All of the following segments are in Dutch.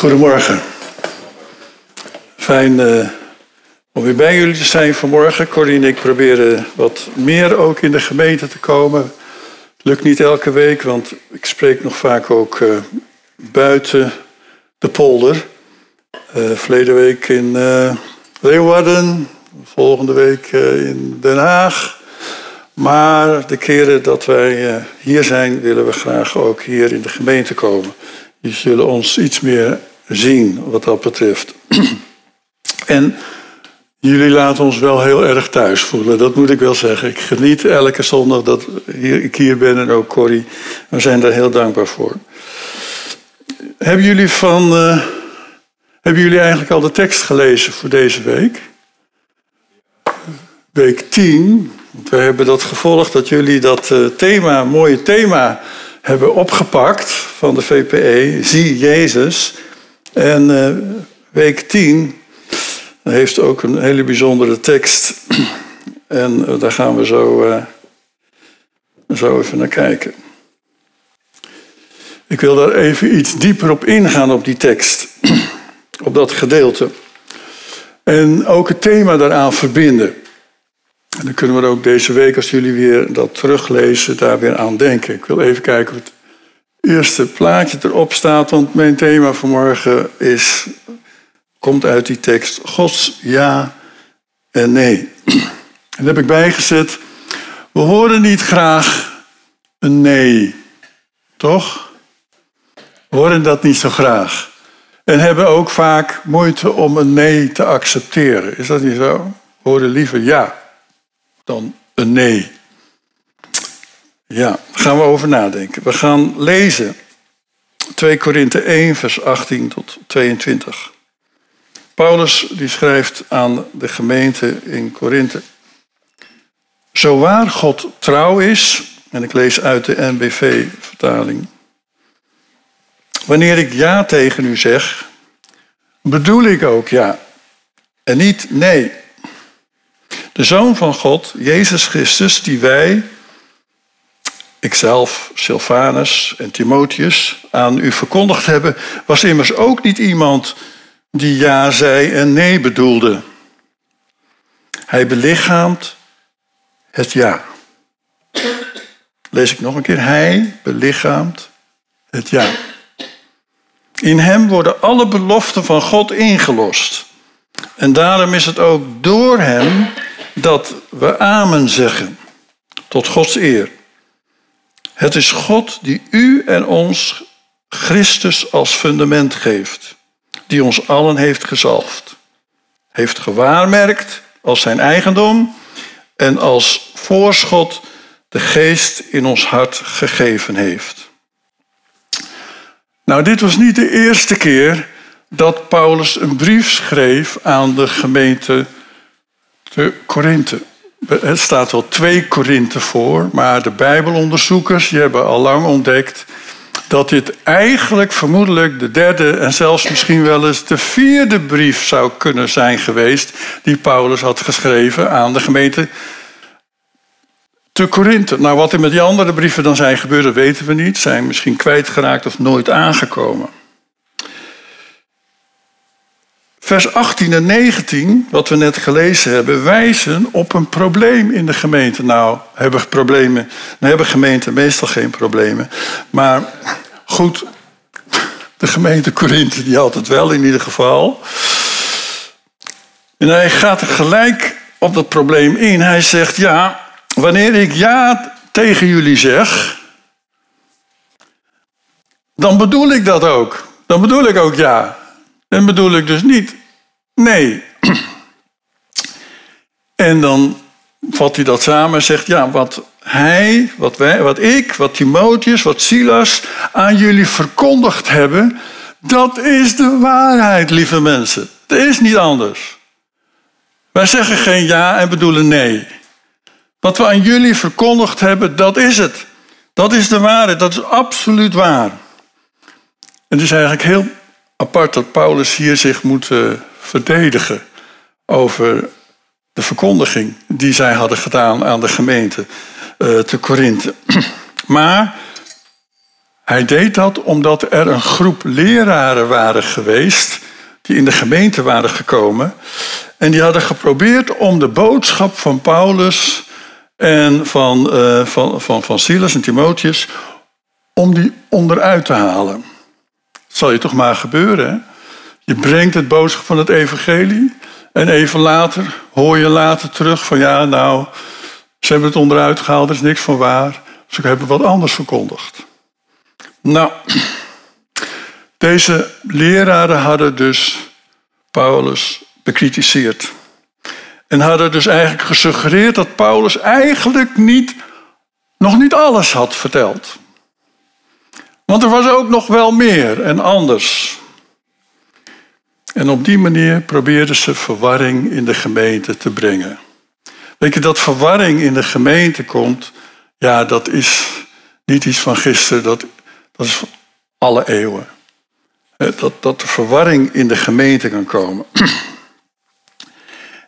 Goedemorgen. Fijn uh, om weer bij jullie te zijn vanmorgen. Corrie en ik proberen wat meer ook in de gemeente te komen. Lukt niet elke week, want ik spreek nog vaak ook uh, buiten de polder. Uh, verleden week in Leeuwarden, volgende week in Den Haag. Maar de keren dat wij hier zijn, willen we graag ook hier in de gemeente komen. Die zullen ons iets meer zien wat dat betreft. en jullie laten ons wel heel erg thuis voelen, dat moet ik wel zeggen. Ik geniet elke zondag dat ik hier ben en ook Corrie. We zijn daar heel dankbaar voor. Hebben jullie, van, uh, hebben jullie eigenlijk al de tekst gelezen voor deze week? Week 10. Want we hebben dat gevolgd dat jullie dat uh, thema, mooie thema hebben opgepakt van de VPE, Zie Jezus. En uh, week 10 heeft ook een hele bijzondere tekst. En uh, daar gaan we zo, uh, zo even naar kijken. Ik wil daar even iets dieper op ingaan op die tekst, op dat gedeelte. En ook het thema daaraan verbinden. En dan kunnen we ook deze week, als jullie weer dat teruglezen, daar weer aan denken. Ik wil even kijken of eerste plaatje erop staat, want mijn thema vanmorgen is, komt uit die tekst Gods ja en nee. En heb ik bijgezet, we horen niet graag een nee, toch? We horen dat niet zo graag. En hebben ook vaak moeite om een nee te accepteren. Is dat niet zo? We horen liever ja dan een nee. Ja, daar gaan we over nadenken. We gaan lezen 2 Korinthe 1, vers 18 tot 22. Paulus die schrijft aan de gemeente in Korinthe. Zo waar God trouw is, en ik lees uit de NBV-vertaling. Wanneer ik ja tegen u zeg, bedoel ik ook ja en niet nee. De Zoon van God, Jezus Christus, die wij, ikzelf, Silvanus en Timotheus, aan u verkondigd hebben, was immers ook niet iemand die ja zei en nee bedoelde. Hij belichaamt het ja. Lees ik nog een keer. Hij belichaamt het ja. In hem worden alle beloften van God ingelost. En daarom is het ook door hem dat we amen zeggen. Tot Gods eer. Het is God die u en ons Christus als fundament geeft. Die ons allen heeft gezalfd. Heeft gewaarmerkt als zijn eigendom. En als voorschot de geest in ons hart gegeven heeft. Nou, dit was niet de eerste keer dat Paulus een brief schreef aan de gemeente de Korinthe. Het staat wel twee Korinthe voor, maar de Bijbelonderzoekers die hebben al lang ontdekt dat dit eigenlijk vermoedelijk de derde en zelfs misschien wel eens de vierde brief zou kunnen zijn geweest die Paulus had geschreven aan de gemeente te Korinthe. Nou, wat er met die andere brieven dan zijn gebeurd, weten we niet. Zijn misschien kwijtgeraakt of nooit aangekomen. Vers 18 en 19, wat we net gelezen hebben, wijzen op een probleem in de gemeente. Nou, hebben problemen, nou hebben gemeenten meestal geen problemen. Maar goed, de gemeente Korinthe die had het wel in ieder geval. En hij gaat gelijk op dat probleem in. Hij zegt, ja, wanneer ik ja tegen jullie zeg, dan bedoel ik dat ook. Dan bedoel ik ook ja. En bedoel ik dus niet nee. En dan vat hij dat samen en zegt: Ja, wat hij, wat, wij, wat ik, wat Timotheus, wat Silas aan jullie verkondigd hebben, dat is de waarheid, lieve mensen. Het is niet anders. Wij zeggen geen ja en bedoelen nee. Wat we aan jullie verkondigd hebben, dat is het. Dat is de waarheid, dat is absoluut waar. Het is eigenlijk heel apart dat Paulus hier zich moet uh, verdedigen over de verkondiging die zij hadden gedaan aan de gemeente uh, te Korinthe. Maar Hij deed dat omdat er een groep leraren waren geweest die in de gemeente waren gekomen. En die hadden geprobeerd om de boodschap van Paulus en van, uh, van, van, van Silas en Timotheus, om die onderuit te halen. Zal je toch maar gebeuren. Hè? Je brengt het boodschap van het evangelie en even later hoor je later terug van ja, nou, ze hebben het onderuit gehaald, er is niks van waar. Ze hebben wat anders verkondigd. Nou, deze leraren hadden dus Paulus bekritiseerd. En hadden dus eigenlijk gesuggereerd dat Paulus eigenlijk niet, nog niet alles had verteld. Want er was ook nog wel meer en anders. En op die manier probeerden ze verwarring in de gemeente te brengen. Weet je, dat verwarring in de gemeente komt, ja, dat is niet iets van gisteren, dat, dat is van alle eeuwen. Dat, dat er verwarring in de gemeente kan komen.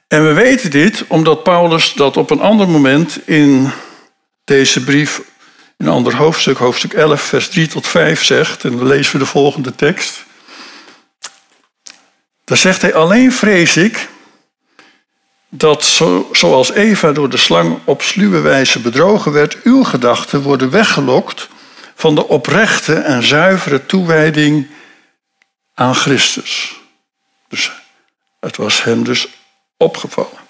En we weten dit omdat Paulus dat op een ander moment in deze brief, een ander hoofdstuk, hoofdstuk 11, vers 3 tot 5 zegt. En dan lezen we de volgende tekst. Daar zegt hij, alleen vrees ik dat zo, zoals Eva door de slang op sluwe wijze bedrogen werd, uw gedachten worden weggelokt van de oprechte en zuivere toewijding aan Christus. Dus het was hem dus opgevallen.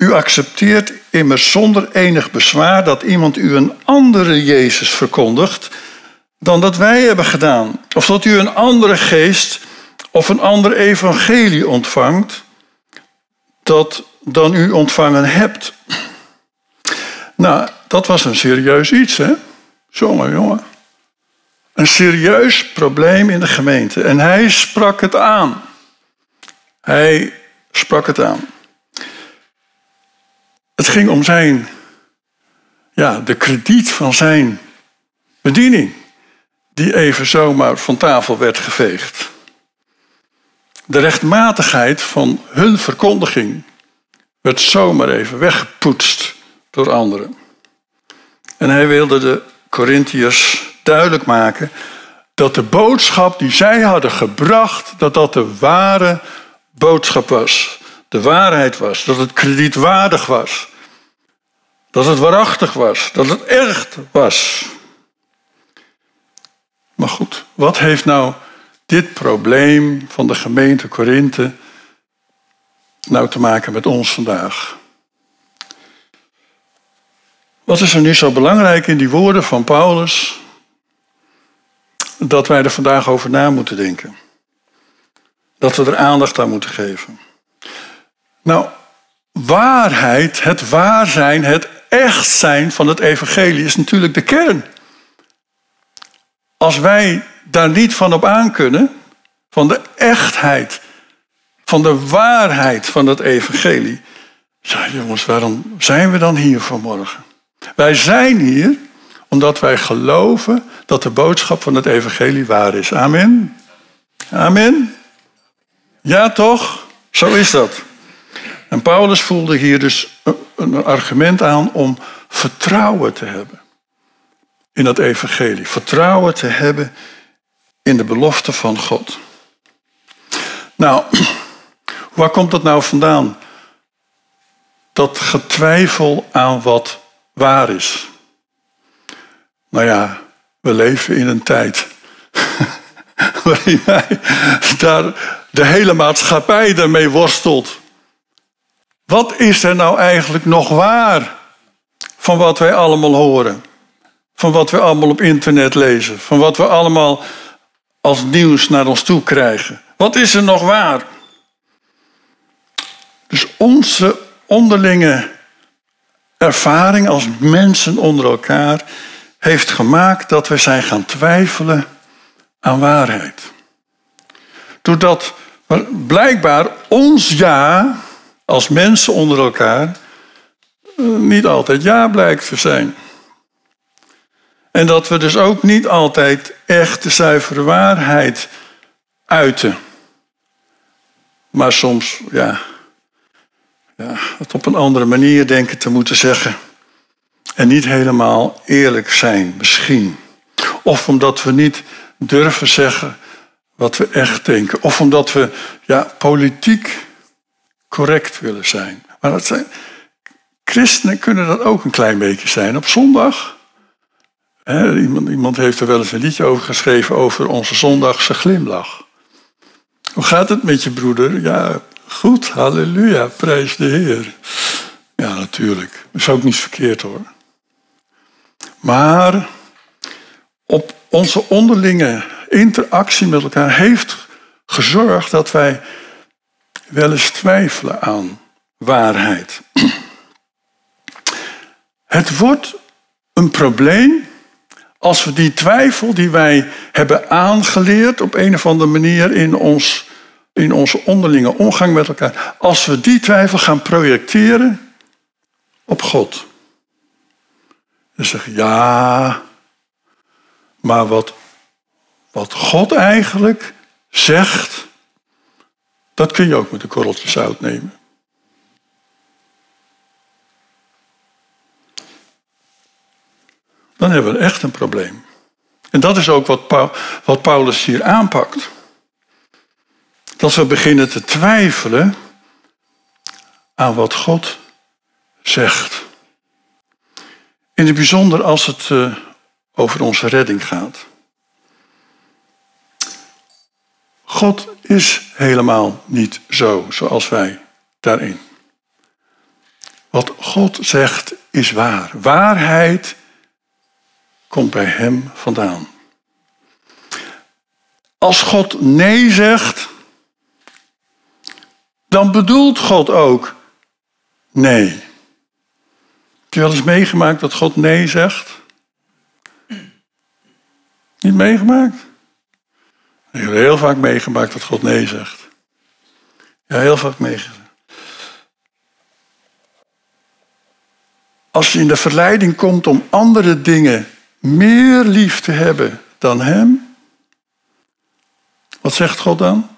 U accepteert immers zonder enig bezwaar dat iemand u een andere Jezus verkondigt dan dat wij hebben gedaan. Of dat u een andere geest of een ander evangelie ontvangt dat dan u ontvangen hebt. Nou, dat was een serieus iets, hè? Jongen, jongen. Een serieus probleem in de gemeente. En hij sprak het aan. Hij sprak het aan. Het ging om zijn, ja, de krediet van zijn bediening, die even zomaar van tafel werd geveegd. De rechtmatigheid van hun verkondiging werd zomaar even weggepoetst door anderen. En hij wilde de Corinthiërs duidelijk maken dat de boodschap die zij hadden gebracht, dat dat de ware boodschap was. De waarheid was, dat het kredietwaardig was. Dat het waarachtig was, dat het echt was. Maar goed, wat heeft nou dit probleem van de gemeente Korinthe nou te maken met ons vandaag? Wat is er nu zo belangrijk in die woorden van Paulus dat wij er vandaag over na moeten denken? Dat we er aandacht aan moeten geven. Nou, waarheid, het waar zijn, het echt zijn van het evangelie is natuurlijk de kern. Als wij daar niet van op aan kunnen, van de echtheid, van de waarheid van het evangelie. Ja, jongens, waarom zijn we dan hier vanmorgen? Wij zijn hier omdat wij geloven dat de boodschap van het evangelie waar is. Amen. Amen. Ja, toch? Zo is dat. En Paulus voelde hier dus een argument aan om vertrouwen te hebben in dat evangelie. Vertrouwen te hebben in de belofte van God. Nou, waar komt dat nou vandaan? Dat getwijfel aan wat waar is. Nou ja, we leven in een tijd waarin wij daar de hele maatschappij daarmee worstelt. Wat is er nou eigenlijk nog waar van wat wij allemaal horen? Van wat we allemaal op internet lezen? Van wat we allemaal als nieuws naar ons toe krijgen? Wat is er nog waar? Dus onze onderlinge ervaring als mensen onder elkaar heeft gemaakt dat we zijn gaan twijfelen aan waarheid. Doordat blijkbaar ons ja als mensen onder elkaar eh, niet altijd ja blijkt te zijn. En dat we dus ook niet altijd echt de zuivere waarheid uiten. Maar soms, ja, ja, het op een andere manier denken te moeten zeggen. En niet helemaal eerlijk zijn, misschien. Of omdat we niet durven zeggen wat we echt denken. Of omdat we ja, politiek correct willen zijn. Maar dat zijn, christenen kunnen dat ook een klein beetje zijn. Op zondag, hè, iemand, iemand heeft er wel eens een liedje over geschreven over onze zondagse glimlach. Hoe gaat het met je broeder? Ja, goed, halleluja, prijs de Heer. Ja, natuurlijk. Dat is ook niet verkeerd hoor. Maar op onze onderlinge interactie met elkaar heeft gezorgd dat wij wel eens twijfelen aan waarheid. Het wordt een probleem als we die twijfel die wij hebben aangeleerd op een of andere manier in, ons, in onze onderlinge omgang met elkaar, als we die twijfel gaan projecteren op God. Dan zeg je, ja, maar wat, wat God eigenlijk zegt, dat kun je ook met een korreltje zout nemen. Dan hebben we echt een probleem. En dat is ook wat, Paulus hier aanpakt. Dat we beginnen te twijfelen aan wat God zegt. In het bijzonder als het uh, over onze redding gaat. God is helemaal niet zo zoals wij daarin. Wat God zegt is waar. Waarheid komt bij Hem vandaan. Als God nee zegt, dan bedoelt God ook nee. Heb je wel eens meegemaakt dat God nee zegt? Niet meegemaakt? Ik heb heel vaak meegemaakt dat God nee zegt. Ja, heel vaak meegemaakt. Als je in de verleiding komt om andere dingen meer lief te hebben dan Hem, wat zegt God dan?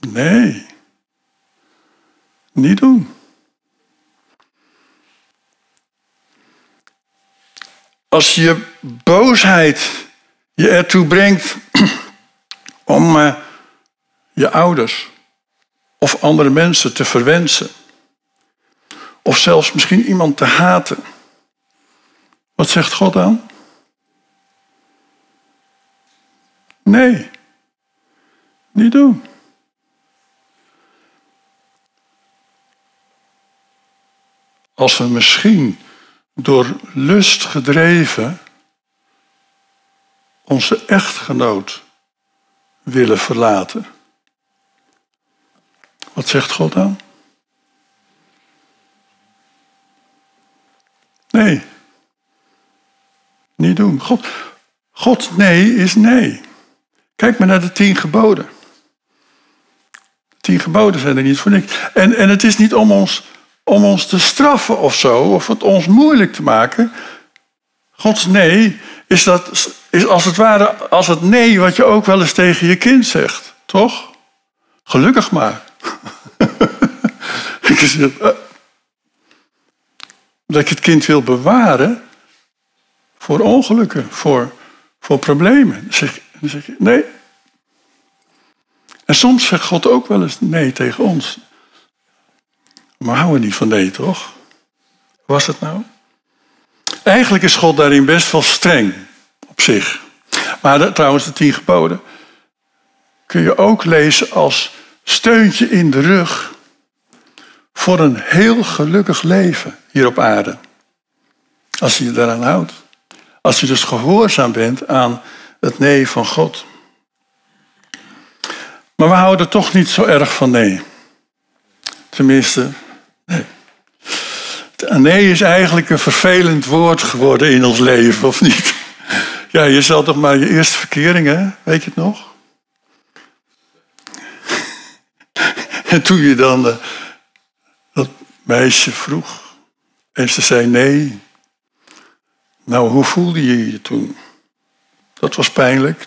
Nee, niet doen. Als je boosheid je ertoe brengt om uh, je ouders of andere mensen te verwensen, of zelfs misschien iemand te haten, wat zegt God dan? Nee, niet doen. Als we misschien door lust gedreven onze echtgenoot willen verlaten. Wat zegt God dan? Nee. Niet doen. God, God nee is nee. Kijk maar naar de tien geboden. De tien geboden zijn er niet voor niks. En, en het is niet om ons, om ons te straffen of zo, of het ons moeilijk te maken. Gods nee is, dat, is als het ware als het nee wat je ook wel eens tegen je kind zegt. Toch? Gelukkig maar. Eh, dat je het kind wil bewaren voor ongelukken, voor, voor problemen. Dan zeg, dan zeg je nee. En soms zegt God ook wel eens nee tegen ons. Maar houden we niet van nee, toch? Was het nou? Eigenlijk is God daarin best wel streng op zich. Maar trouwens, de tien geboden kun je ook lezen als steuntje in de rug voor een heel gelukkig leven hier op aarde. Als je je daaraan houdt. Als je dus gehoorzaam bent aan het nee van God. Maar we houden toch niet zo erg van nee. Tenminste, nee. Nee is eigenlijk een vervelend woord geworden in ons leven, of niet? Ja, je zal toch maar je eerste verkering, hè? Weet je het nog? En toen je dan uh, dat meisje vroeg en ze zei nee. Nou, hoe voelde je je toen? Dat was pijnlijk.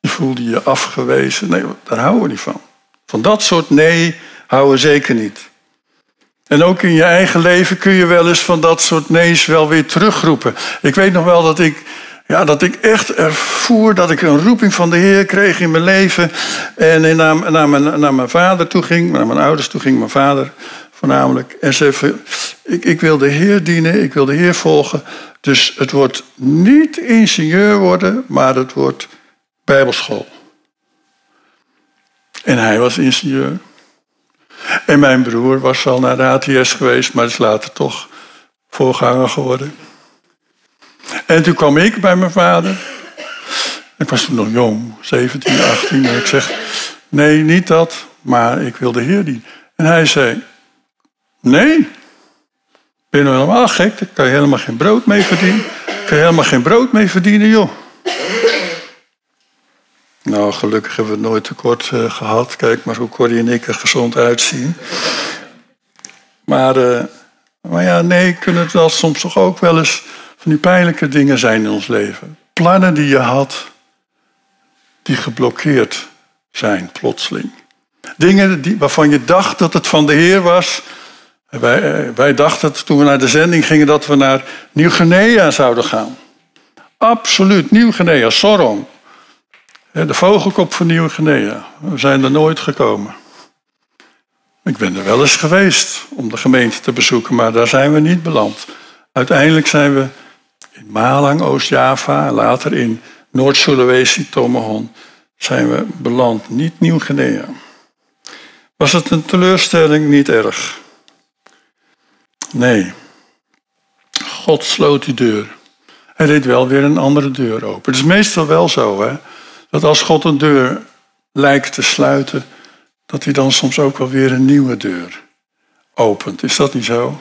Je voelde je afgewezen. Nee, daar houden we niet van. Van dat soort nee houden we zeker niet. En ook in je eigen leven kun je wel eens van dat soort nee's wel weer terugroepen. Ik weet nog wel dat ik, ja, dat ik echt ervoer dat ik een roeping van de Heer kreeg in mijn leven. En naar, naar, mijn, naar mijn vader toe ging, naar mijn ouders toe ging, mijn vader voornamelijk. En zei, ik, ik wil de Heer dienen, ik wil de Heer volgen. Dus het wordt niet ingenieur worden, maar het wordt bijbelschool. En hij was ingenieur. En mijn broer was al naar de ATS geweest, maar is later toch voorganger geworden. En toen kwam ik bij mijn vader. Ik was toen nog jong, 17, 18. En ik zeg, nee, niet dat, maar ik wil de Heer dienen. En hij zei, nee, ben je nou helemaal gek? Daar kan je helemaal geen brood mee verdienen. Daar kan je helemaal geen brood mee verdienen, joh. Nou, gelukkig hebben we het nooit tekort uh, gehad. Kijk maar hoe Corrie en ik er gezond uitzien. Maar, uh, maar ja, nee, kunnen wel soms toch ook wel eens van die pijnlijke dingen zijn in ons leven. Plannen die je had, die geblokkeerd zijn plotseling. Dingen die, waarvan je dacht dat het van de Heer was. Wij, uh, wij dachten toen we naar de zending gingen dat we naar Nieuw-Guinea zouden gaan. Absoluut, Nieuw-Guinea, Sorong. De vogelkop van Nieuw-Guinea. We zijn er nooit gekomen. Ik ben er wel eens geweest om de gemeente te bezoeken, maar daar zijn we niet beland. Uiteindelijk zijn we Malang, Oost-Java, later in Noord-Sulawesi, Tomahon, zijn we beland. Niet Nieuw-Guinea. Was het een teleurstelling? Niet erg. Nee. God sloot die deur. Hij deed wel weer een andere deur open. Het is meestal wel zo, hè dat als God een deur lijkt te sluiten, dat hij dan soms ook wel weer een nieuwe deur opent. Is dat niet zo?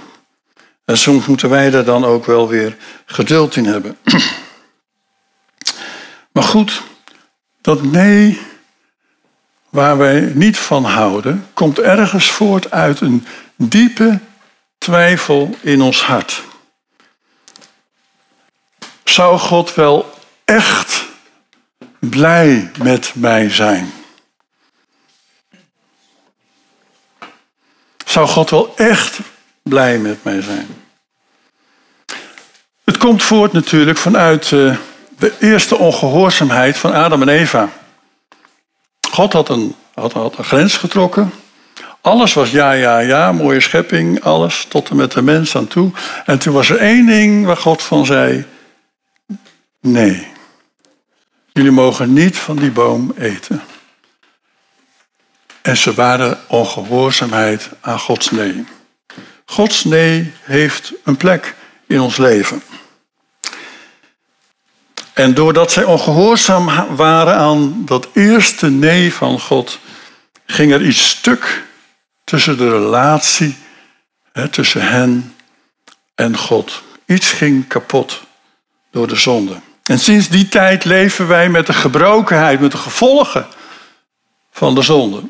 En soms moeten wij daar dan ook wel weer geduld in hebben. Maar goed, dat nee waar wij niet van houden, komt ergens voort uit een diepe twijfel in ons hart. Zou God wel echt blij met mij zijn? Zou God wel echt blij met mij zijn? Komt voort natuurlijk vanuit eh, de eerste ongehoorzaamheid van Adam en Eva. God had een, had, had een grens getrokken. Alles was ja, ja, ja, mooie schepping, alles, tot en met de mens aan toe. En toen was er één ding waar God van zei: nee. Jullie mogen niet van die boom eten. En ze waren ongehoorzaamheid aan Gods nee. Gods nee heeft een plek in ons leven. En doordat zij ongehoorzaam waren aan dat eerste nee van God, ging er iets stuk tussen de relatie hè, tussen hen en God. Iets ging kapot door de zonde. En sinds die tijd leven wij met de gebrokenheid, met de gevolgen van de zonde.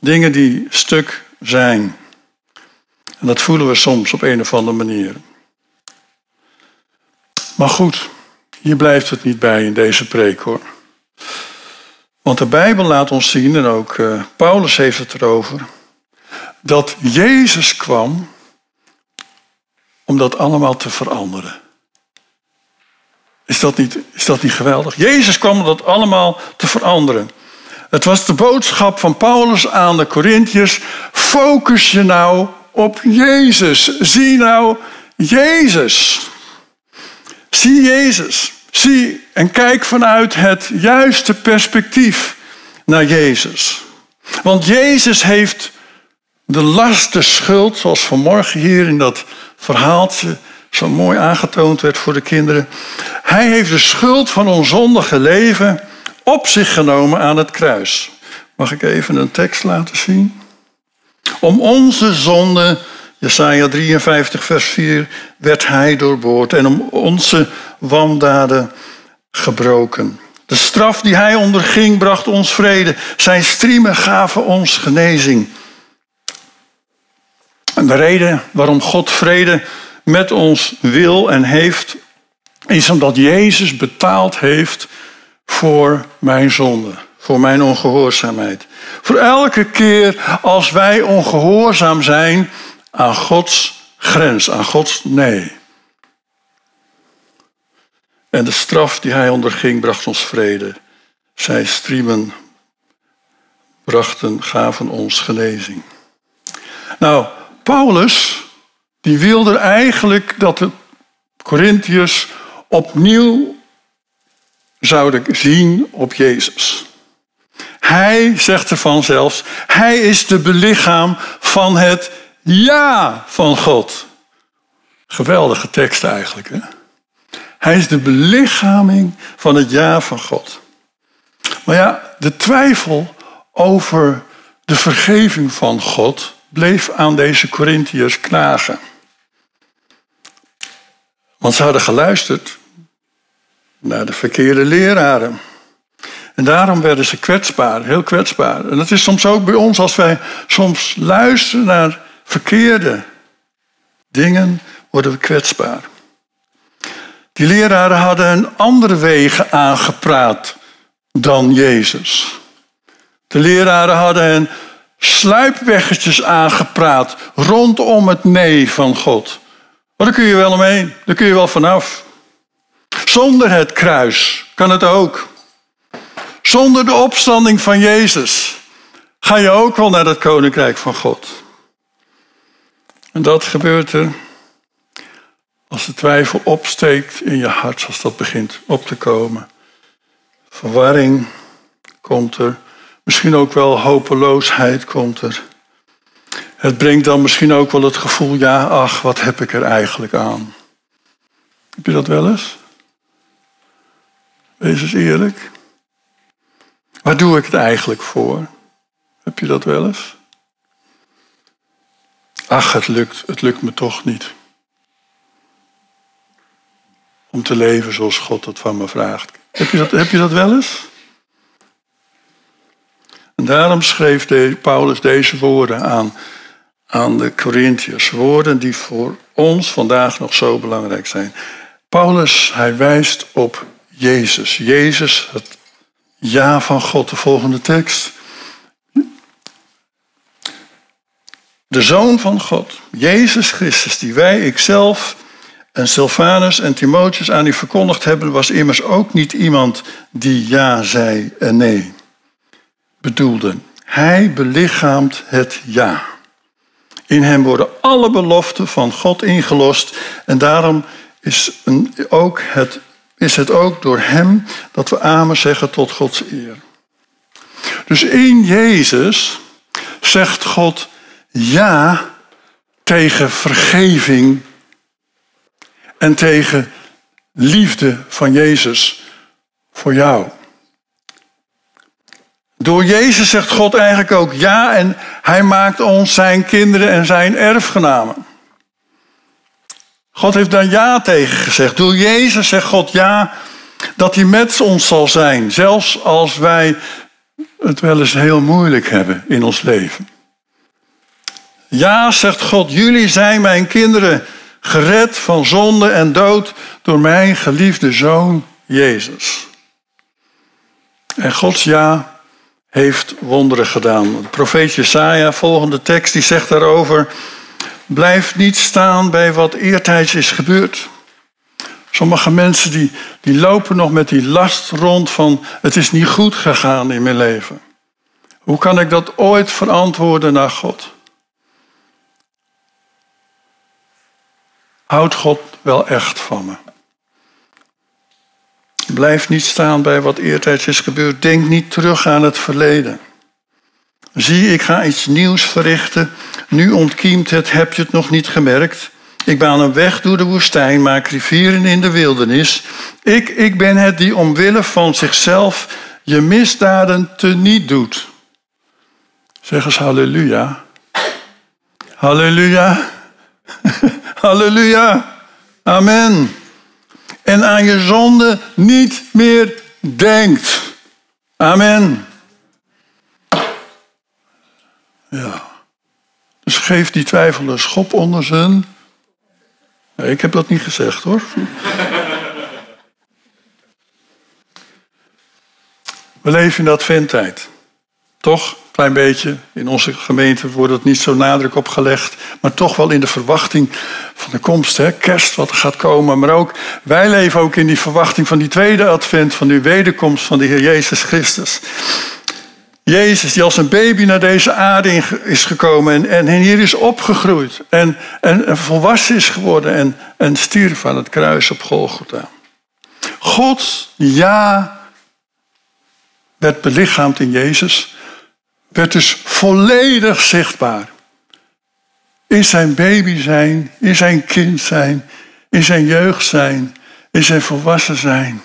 Dingen die stuk zijn. En dat voelen we soms op een of andere manier. Maar goed, hier blijft het niet bij in deze preek hoor. Want de Bijbel laat ons zien, en ook uh, Paulus heeft het erover, dat Jezus kwam om dat allemaal te veranderen. Is dat niet, is dat niet geweldig? Jezus kwam om dat allemaal te veranderen. Het was de boodschap van Paulus aan de Corinthiërs. Focus je nou op Jezus. Zie nou Jezus. Zie Jezus. Zie en kijk vanuit het juiste perspectief naar Jezus. Want Jezus heeft de last, de schuld, zoals vanmorgen hier in dat verhaaltje zo mooi aangetoond werd voor de kinderen. Hij heeft de schuld van ons zondige leven op zich genomen aan het kruis. Mag ik even een tekst laten zien? Om onze zonde, Jesaja 53, vers 4, werd hij doorboord en om onze wandaden gebroken. De straf die hij onderging bracht ons vrede. Zijn striemen gaven ons genezing. En de reden waarom God vrede met ons wil en heeft, is omdat Jezus betaald heeft voor mijn zonde, voor mijn ongehoorzaamheid. Voor elke keer als wij ongehoorzaam zijn aan Gods grens, aan Gods nee. En de straf die hij onderging bracht ons vrede. Zij striemen brachten, gaven ons genezing. Nou, Paulus, die wilde eigenlijk dat de Corinthiërs opnieuw zouden zien op Jezus. Hij zegt ervan zelfs, hij is de belichaam van het ja van God. Geweldige tekst eigenlijk. Hè? Hij is de belichaming van het ja van God. Maar ja, de twijfel over de vergeving van God bleef aan deze Corinthiërs knagen. Want ze hadden geluisterd naar de verkeerde leraren. En daarom werden ze kwetsbaar, heel kwetsbaar. En dat is soms ook bij ons als wij soms luisteren naar verkeerde dingen, worden we kwetsbaar. Die leraren hadden een andere wegen aangepraat dan Jezus. De leraren hen een sluipweggetjes aangepraat rondom het nee van God. Maar daar kun je wel omheen, daar kun je wel vanaf. Zonder het kruis kan het ook. Zonder de opstanding van Jezus ga je ook wel naar het koninkrijk van God. En dat gebeurt er als de twijfel opsteekt in je hart, als dat begint op te komen. Verwarring komt er. Misschien ook wel hopeloosheid komt er. Het brengt dan misschien ook wel het gevoel, ja, ach, wat heb ik er eigenlijk aan? Heb je dat wel eens? Wees eens eerlijk. Waar doe ik het eigenlijk voor? Heb je dat wel eens? Ach, het lukt, het lukt me toch niet. Om te leven zoals God dat van me vraagt. Heb je dat, heb je dat wel eens? En daarom schreef Paulus deze woorden aan, aan de Corinthiërs. Woorden die voor ons vandaag nog zo belangrijk zijn. Paulus, hij wijst op Jezus. Jezus, het ja van God. De volgende tekst. De Zoon van God, Jezus Christus, die wij, ikzelf en Silvanus en Timotheus aan u verkondigd hebben, was immers ook niet iemand die ja zei en nee bedoelde. Hij belichaamt het ja. In hem worden alle beloften van God ingelost en daarom is, een, ook het, is het ook door hem dat we amen zeggen tot Gods eer. Dus in Jezus zegt God ja tegen vergeving en tegen liefde van Jezus voor jou. Door Jezus zegt God eigenlijk ook ja en hij maakt ons zijn kinderen en zijn erfgenamen. God heeft daar ja tegen gezegd. Door Jezus zegt God ja dat hij met ons zal zijn, zelfs als wij het wel eens heel moeilijk hebben in ons leven. Ja, zegt God, jullie zijn mijn kinderen, gered van zonde en dood door mijn geliefde zoon Jezus. En Gods ja heeft wonderen gedaan. De profeet Jesaja, volgende tekst, die zegt daarover... Blijf niet staan bij wat eertijds is gebeurd. Sommige mensen die, die lopen nog met die last rond van... het is niet goed gegaan in mijn leven. Hoe kan ik dat ooit verantwoorden naar God? Houdt God wel echt van me? Blijf niet staan bij wat eertijds is gebeurd. Denk niet terug aan het verleden. Zie, ik ga iets nieuws verrichten. Nu ontkiemt het, heb je het nog niet gemerkt? Ik baan een weg door de woestijn, maak rivieren in de wildernis. Ik, ik ben het die omwille van zichzelf je misdaden teniet doet. Zeg eens halleluja. Halleluja. halleluja. Amen en aan je zonde niet meer denkt. Amen. Ja. Dus geef die twijfel een schop onder zijn. Nee, ik heb dat niet gezegd hoor. We leven in de adventtijd. Toch? Klein beetje. In onze gemeente wordt het niet zo nadruk op gelegd. Maar toch wel in de verwachting van de komst. Hè? Kerst wat er gaat komen. Maar ook wij leven ook in die verwachting van die tweede advent. Van die wederkomst van de Heer Jezus Christus. Jezus die als een baby naar deze aarde is gekomen. En, en hier is opgegroeid. En, en, volwassen is geworden. En, en stierf aan het kruis op Golgotha. God, ja, werd belichaamd in Jezus werd dus volledig zichtbaar. In zijn baby zijn, in zijn kind zijn, in zijn jeugd zijn, in zijn volwassen zijn,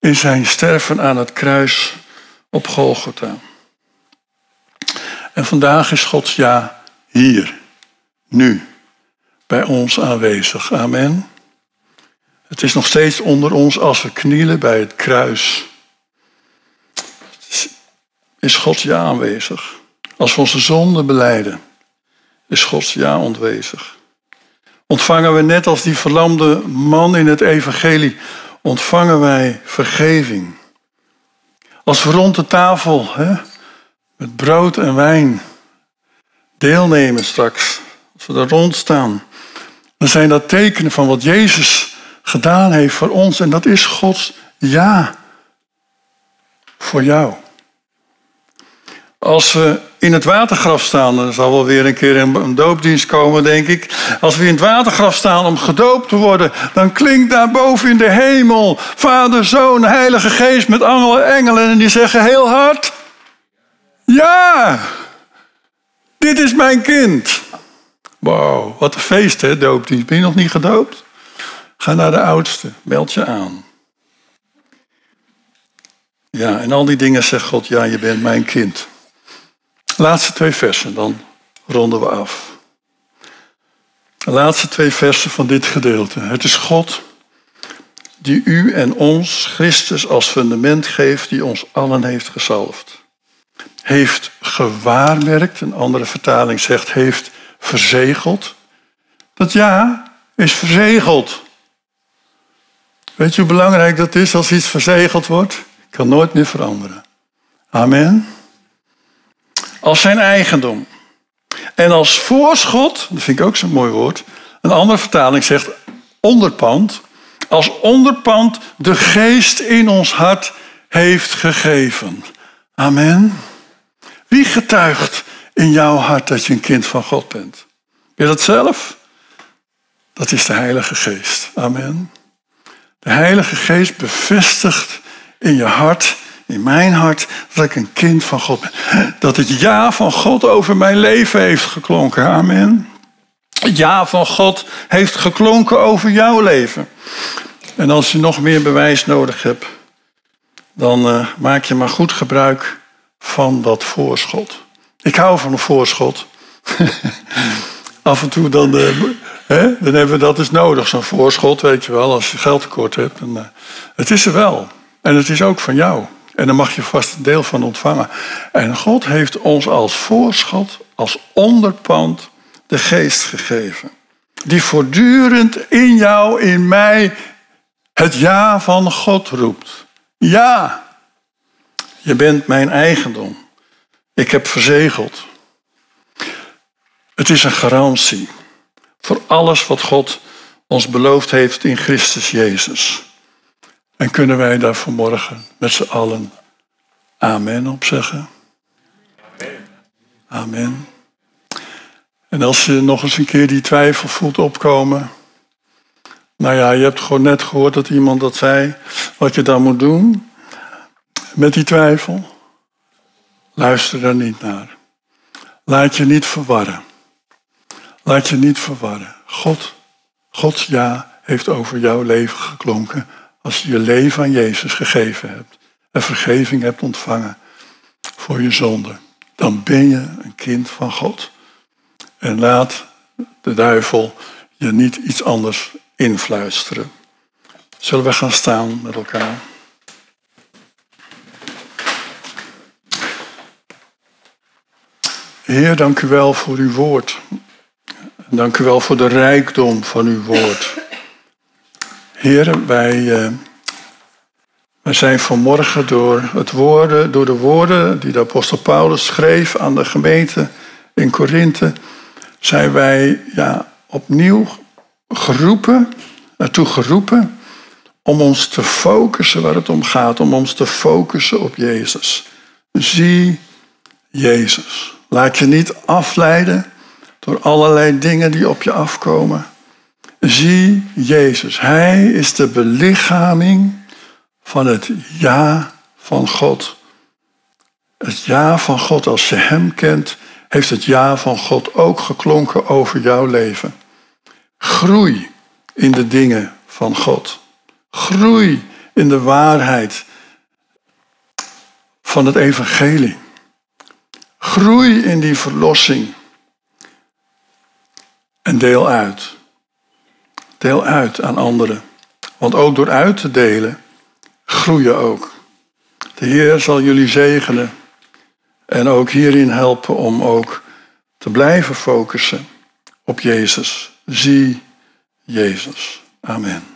in zijn sterven aan het kruis op Golgotha. En vandaag is Gods ja hier, nu, bij ons aanwezig. Amen. Het is nog steeds onder ons als we knielen bij het kruis is Gods ja aanwezig. Als we onze zonde beleiden, is Gods ja aanwezig. Ontvangen we net als die verlamde man in het evangelie, ontvangen wij vergeving. Als we rond de tafel hè, met brood en wijn deelnemen straks, als we daar rond staan, dan zijn dat tekenen van wat Jezus gedaan heeft voor ons. En dat is Gods ja voor jou. Als we in het watergraf staan, er zal wel weer een keer een doopdienst komen, denk ik. Als we in het watergraf staan om gedoopt te worden, dan klinkt daar boven in de hemel Vader, Zoon, Heilige Geest met engelen en die zeggen heel hard: Ja, dit is mijn kind. Wow, wat een feest hè, doopdienst. Ben je nog niet gedoopt? Ga naar de oudste, meld je aan. Ja, en al die dingen zegt God, ja, je bent mijn kind. Laatste twee versen, dan ronden we af. De laatste twee versen van dit gedeelte. Het is God die u en ons, Christus, als fundament geeft, die ons allen heeft gezalfd. Heeft gewaarmerkt, een andere vertaling zegt, heeft verzegeld. Dat ja is verzegeld. Weet je hoe belangrijk dat is als iets verzegeld wordt? Kan nooit meer veranderen. Amen als zijn eigendom. En als voorschot, dat vind ik ook zo'n mooi woord, een andere vertaling zegt onderpand, als onderpand de geest in ons hart heeft gegeven. Amen. Wie getuigt in jouw hart dat je een kind van God bent? Ben je dat zelf? Dat is de Heilige Geest. Amen. De Heilige Geest bevestigt in je hart in mijn hart dat ik een kind van God ben. Dat het ja van God over mijn leven heeft geklonken. Amen. Het ja van God heeft geklonken over jouw leven. En als je nog meer bewijs nodig hebt, dan uh, maak je maar goed gebruik van dat voorschot. Ik hou van een voorschot. Af en toe dan, uh, hè, dan hebben we dat dus nodig, zo'n voorschot, weet je wel, als je geld tekort hebt. En, uh, het is er wel. En het is ook van jou. En daar mag je vast een deel van ontvangen. En God heeft ons als voorschot, als onderpand, de geest gegeven. Die voortdurend in jou, in mij, het ja van God roept. Ja, je bent mijn eigendom. Ik heb verzegeld. Het is een garantie voor alles wat God ons beloofd heeft in Christus Jezus. En kunnen wij daar vanmorgen met z'n allen amen op zeggen? Amen. En als je nog eens een keer die twijfel voelt opkomen. Nou ja, je hebt gewoon net gehoord dat iemand dat zei. Wat je dan moet doen met die twijfel. Luister daar niet naar. Laat je niet verwarren. Laat je niet verwarren. God, Gods ja heeft over jouw leven geklonken als je je leven aan Jezus gegeven hebt en vergeving hebt ontvangen voor je zonde, dan ben je een kind van God. En laat de duivel je niet iets anders influisteren. Zullen we gaan staan met elkaar? Heer, dank u wel voor uw woord. Dank u wel voor de rijkdom van uw woord. Heer, wij, uh, We zijn vanmorgen door, het woorden, door de woorden die de apostel Paulus schreef aan de gemeente in Korinthe, zijn wij ja, opnieuw geroepen, naartoe geroepen om ons te focussen waar het om gaat, om ons te focussen op Jezus. Zie Jezus. Laat je niet afleiden door allerlei dingen die op je afkomen. Zie Jezus. Hij is de belichaming van het ja van God. Het ja van God, als je Hem kent, heeft het ja van God ook geklonken over jouw leven. Groei in de dingen van God. Groei in de waarheid van het evangelie. Groei in die verlossing. En deel uit. Deel uit aan anderen. Want ook door uit te delen, groeien ook. De Heer zal jullie zegenen en ook hierin helpen om ook te blijven focussen op Jezus. Zie Jezus. Amen.